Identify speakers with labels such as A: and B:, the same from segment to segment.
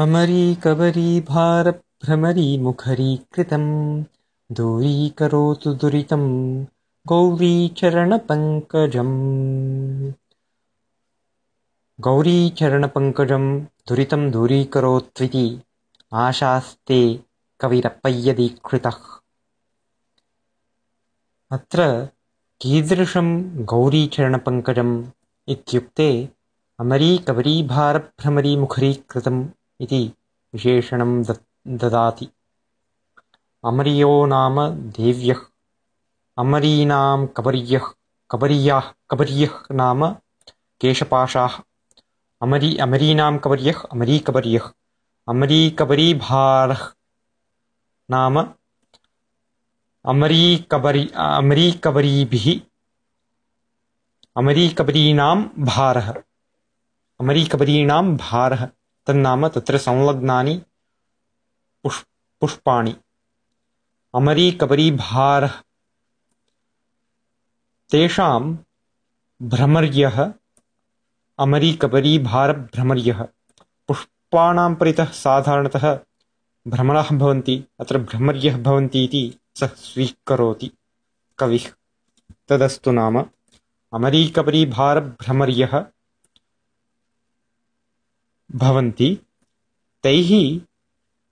A: अमरीकबरीभारभ्रमरीमुखरीकृतं दूरीकरोतु दुरितं गौरीचरणपङ्कजम्। गौरीचरणपङ्कजं दुरितं दूरीकरोत्विति आशास्ते कविरप्पय्यदीक्षितः अत्र कीदृशं गौरीचरणपङ्कजम् इत्युक्ते अमरीकबरीभारभ्रमरीमुखरीकृतम् इति विशेषणं ददाति। अमर्यो नाम देव्यः, अमरीनां कबर्यः, कबर्याः, कबर्यः नाम केशपाशाः। अमरी, अमरीनां कबर्यः, अमरीकबर्यः। अमरीकबरीभारः नाम अमरीकबरी, अमरीकबरीभिः अमरीकबरीणां भारः। अमरीकबरीणां भारः। तन्नाम तत्र संलग्नानि पुष् पुष्पाणि। अमरीकबरीभारः तेषां भ्रमर्यः अमरीकबरीभारभ्रमर्यः पुष्पाणां परितः साधारणतः भ्रमणाः भवन्ति अत्र भ्रमर्यः भवन्ति इति सः स्वीकरोति। कविः। तदस्तु नाम अमरीकबरीभारभ्रमर्यः भवन्ति तैः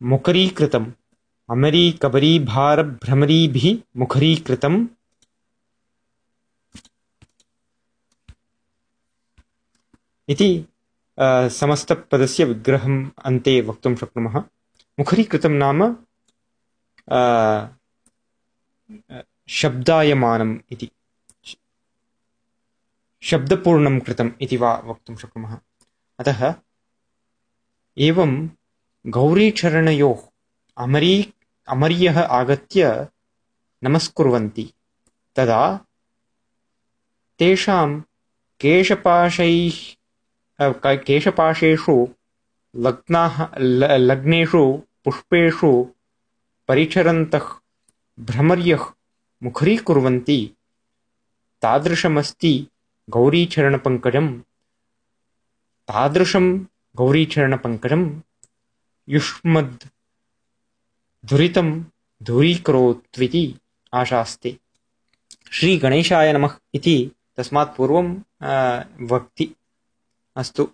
A: मुखरीकृतम्। अमरीकबरीभारभ्रमरीभिः मुखरीकृतम्। इति समस्तपदस्य विग्रहम् अन्ते वक्तुं शक्नुमः। मुखरीकृतं नाम शब्दायमानम् इति। शब्दपूर्णं कृतम् इति वा वक्तुं शक्नुमः। अतः एवं गौरीचरणयोः अमरी अमर्यः आगत्य नमस्कुर्वन्ति। तदा तेषां केशपाशैः केशपाशेषु लग्नाः लग्नेषु पुष्पेषु परिचरन्तः भ्रमर्यः मुखरीकुर्वन्ति। तादृशमस्ति गौरीचरणपङ्कजं तादृशं गौरीचरणपङ्कजं युष्मद् दुरितं दूरीकरोत्विति आशास्ते। श्रीगणेशाय नमः इति तस्मात् पूर्वं वक्ति अस्तु।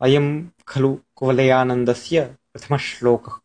A: अयं खलु कुवलयानन्दस्य प्रथमः श्लोकः